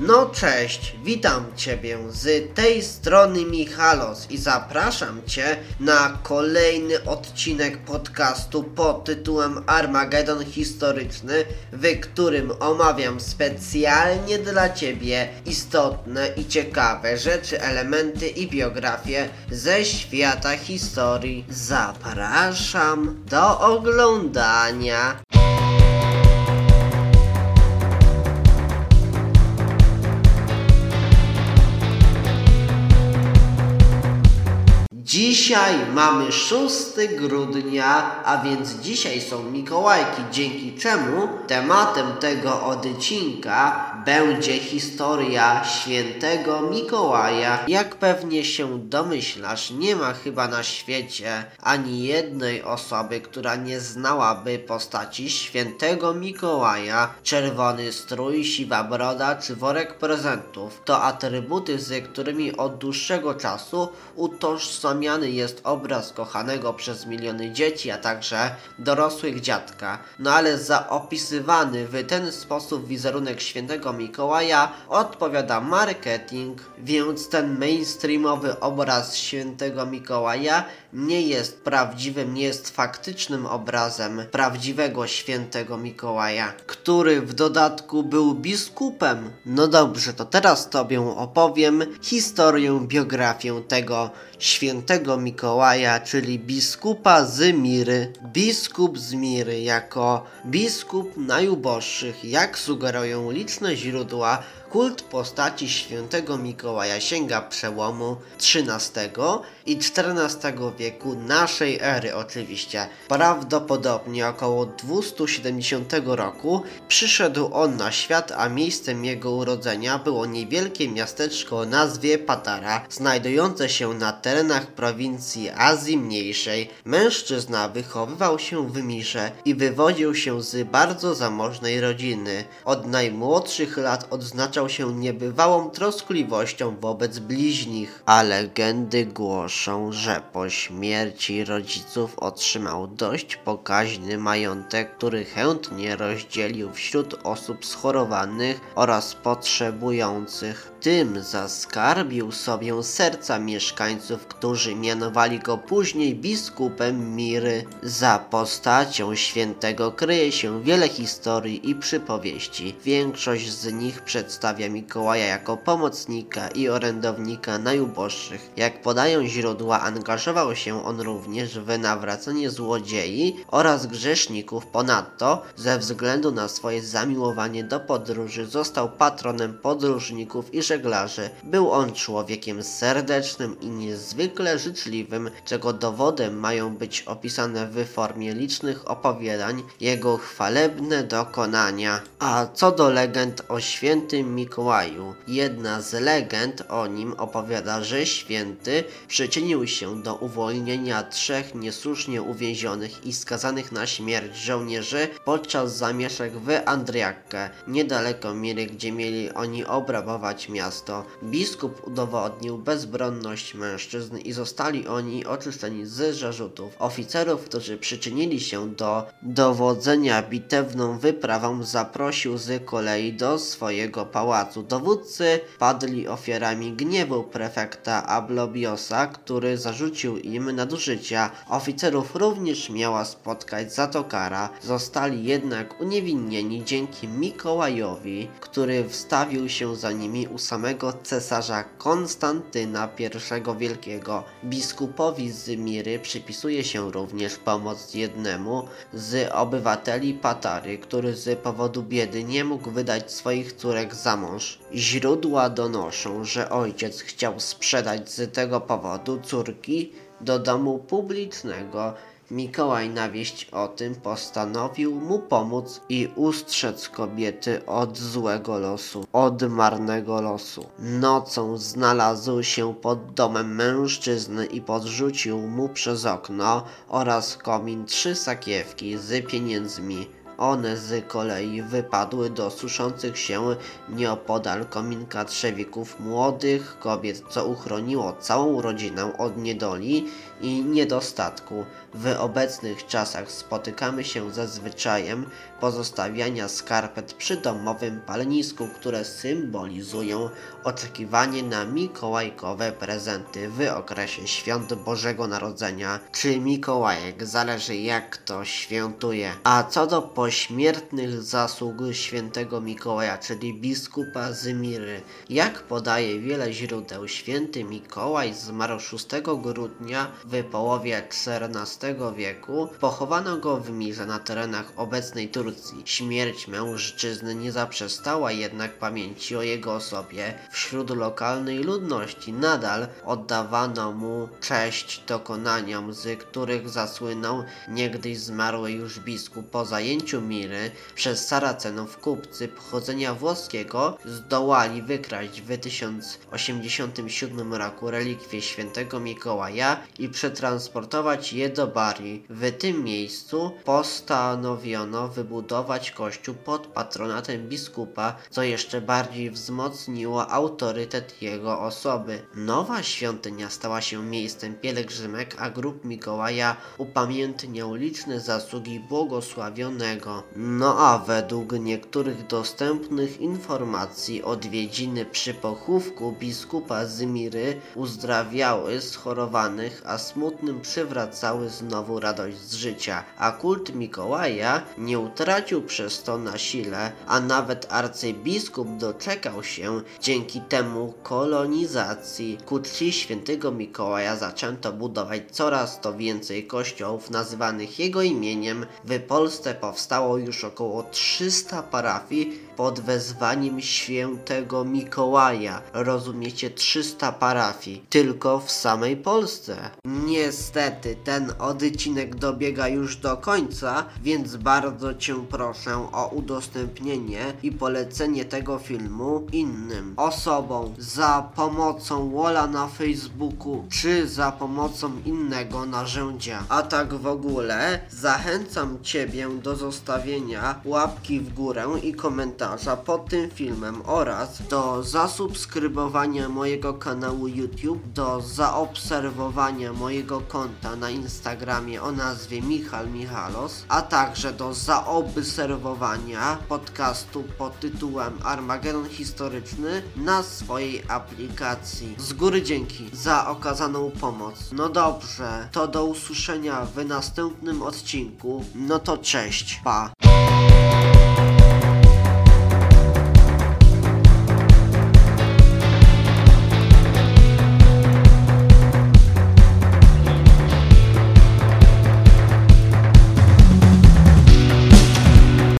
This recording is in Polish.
No cześć, witam Ciebie z tej strony Michalos i zapraszam Cię na kolejny odcinek podcastu pod tytułem Armagedon Historyczny, w którym omawiam specjalnie dla Ciebie istotne i ciekawe rzeczy, elementy i biografie ze świata historii. Zapraszam do oglądania. Dzisiaj mamy 6 grudnia, a więc dzisiaj są Mikołajki, dzięki czemu tematem tego odcinka będzie historia świętego Mikołaja. Jak pewnie się domyślasz, nie ma chyba na świecie ani jednej osoby, która nie znałaby postaci świętego Mikołaja. Czerwony strój, siwa broda czy worek prezentów to atrybuty, z którymi od dłuższego czasu utożsamiany jest obraz kochanego przez miliony dzieci, a także dorosłych dziadka. No ale za opisywany w ten sposób wizerunek świętego Mikołaja odpowiada marketing, więc ten mainstreamowy obraz świętego Mikołaja nie jest prawdziwym, nie jest faktycznym obrazem prawdziwego świętego Mikołaja, który w dodatku był biskupem. No dobrze, to teraz Tobie opowiem historię, biografię tego świętego Mikołaja, czyli biskupa z Miry. Biskup z Miry jako biskup najuboższych, jak sugerują liczne źródła, kult postaci świętego Mikołaja sięga przełomu XIII i XIV wieku naszej ery oczywiście. Prawdopodobnie około 270 roku przyszedł on na świat, a miejscem jego urodzenia było niewielkie miasteczko o nazwie Patara, znajdujące się na terenach prowincji Azji Mniejszej. Mężczyzna wychowywał się w Mirze i wywodził się z bardzo zamożnej rodziny. Od najmłodszych lat odznaczał się niebywałą troskliwością wobec bliźnich, a legendy głoszą, że po śmierci rodziców otrzymał dość pokaźny majątek, który chętnie rozdzielił wśród osób schorowanych oraz potrzebujących. Tym zaskarbił sobie serca mieszkańców, którzy mianowali go później biskupem Miry. Za postacią świętego kryje się wiele historii i przypowieści. Większość z nich przedstawia Mikołaja jako pomocnika i orędownika najuboższych. Jak podają źródła, angażował się on również w nawracanie złodziei oraz grzeszników. Ponadto, ze względu na swoje zamiłowanie do podróży, został patronem podróżników i żeglarzy. Był on człowiekiem serdecznym i niezwykle życzliwym, czego dowodem mają być opisane w formie licznych opowiadań jego chwalebne dokonania. A co do legend o świętym Mikołaju, jedna z legend o nim opowiada, że święty przyczynił się do uwolnienia trzech niesłusznie uwięzionych i skazanych na śmierć żołnierzy podczas zamieszek w Andriakę, niedaleko Miry, gdzie mieli oni obrabować miasto. Biskup udowodnił bezbronność mężczyzn i zostali oni oczyszczeni z zarzutów. Oficerów, którzy przyczynili się do dowodzenia bitewną wyprawą, zaprosił z kolei do swojego pałacu. Dowódcy padli ofiarami gniewu prefekta Ablobiosa, który zarzucił im nadużycia. Oficerów również miała spotkać za to kara. Zostali jednak uniewinnieni dzięki Mikołajowi, który wstawił się za nimi u samego cesarza Konstantyna I Wielkiego. Biskupowi z Miry przypisuje się również pomoc jednemu z obywateli Patary, który z powodu biedy nie mógł wydać swoich córek za mąż. Źródła donoszą, że ojciec chciał sprzedać z tego powodu córki do domu publicznego. Mikołaj na wieść o tym postanowił mu pomóc i ustrzec kobiety od złego losu, od marnego losu. Nocą znalazł się pod domem mężczyzny i podrzucił mu przez okno oraz komin trzy sakiewki z pieniędzmi. One z kolei wypadły do suszących się nieopodal kominka trzewików młodych kobiet, co uchroniło całą rodzinę od niedoli i niedostatku. W obecnych czasach spotykamy się ze zwyczajem pozostawiania skarpet przy domowym palenisku, które symbolizują oczekiwanie na mikołajkowe prezenty w okresie świąt Bożego Narodzenia. Czy Mikołajek zależy jak kto świętuje. A co do pośmiertnych zasług świętego Mikołaja, czyli biskupa Zymiry, jak podaje wiele źródeł, święty Mikołaj zmarł 6 grudnia w połowie XIV wieku. Pochowano go w Mirze na terenach obecnej Turcji. Śmierć mężczyzny nie zaprzestała jednak pamięci o jego osobie. Wśród lokalnej ludności nadal oddawano mu cześć dokonaniom, z których zasłynął niegdyś zmarły już biskup. Po zajęciu Miry przez Saracenów kupcy pochodzenia włoskiego zdołali wykraść w 1087 roku relikwie świętego Mikołaja i przetransportować je do Bari. W tym miejscu postanowiono wybudować kościół pod patronatem biskupa, co jeszcze bardziej wzmocniło autorytet jego osoby. Nowa świątynia stała się miejscem pielgrzymek, a grup Mikołaja upamiętniał liczne zasługi błogosławionego. No a według niektórych dostępnych informacji odwiedziny przy pochówku biskupa Zymiry uzdrawiały schorowanych, a smutnym przywracały znowu radość z życia, a kult Mikołaja nie utracił przez to na sile, a nawet arcybiskup doczekał się dzięki temu kolonizacji. Ku czci świętego Mikołaja zaczęto budować coraz to więcej kościołów nazywanych jego imieniem. W Polsce powstało już około 300 parafii pod wezwaniem świętego Mikołaja. Rozumiecie 300 parafii tylko w samej Polsce. Niestety ten odcinek dobiega już do końca, więc bardzo cię proszę o udostępnienie i polecenie tego filmu innym osobom za pomocą Wola na Facebooku czy za pomocą innego narzędzia. A tak w ogóle zachęcam Ciebie do zostawienia łapki w górę i komentarza pod tym filmem oraz do zasubskrybowania mojego kanału YouTube, do zaobserwowania mojego konta na Instagramie o nazwie Michal Michalos, a także do zaobserwowania podcastu pod tytułem Armagedon Historyczny na swojej aplikacji. Z góry dzięki za okazaną pomoc. No dobrze, to do usłyszenia w następnym odcinku. No to cześć, pa.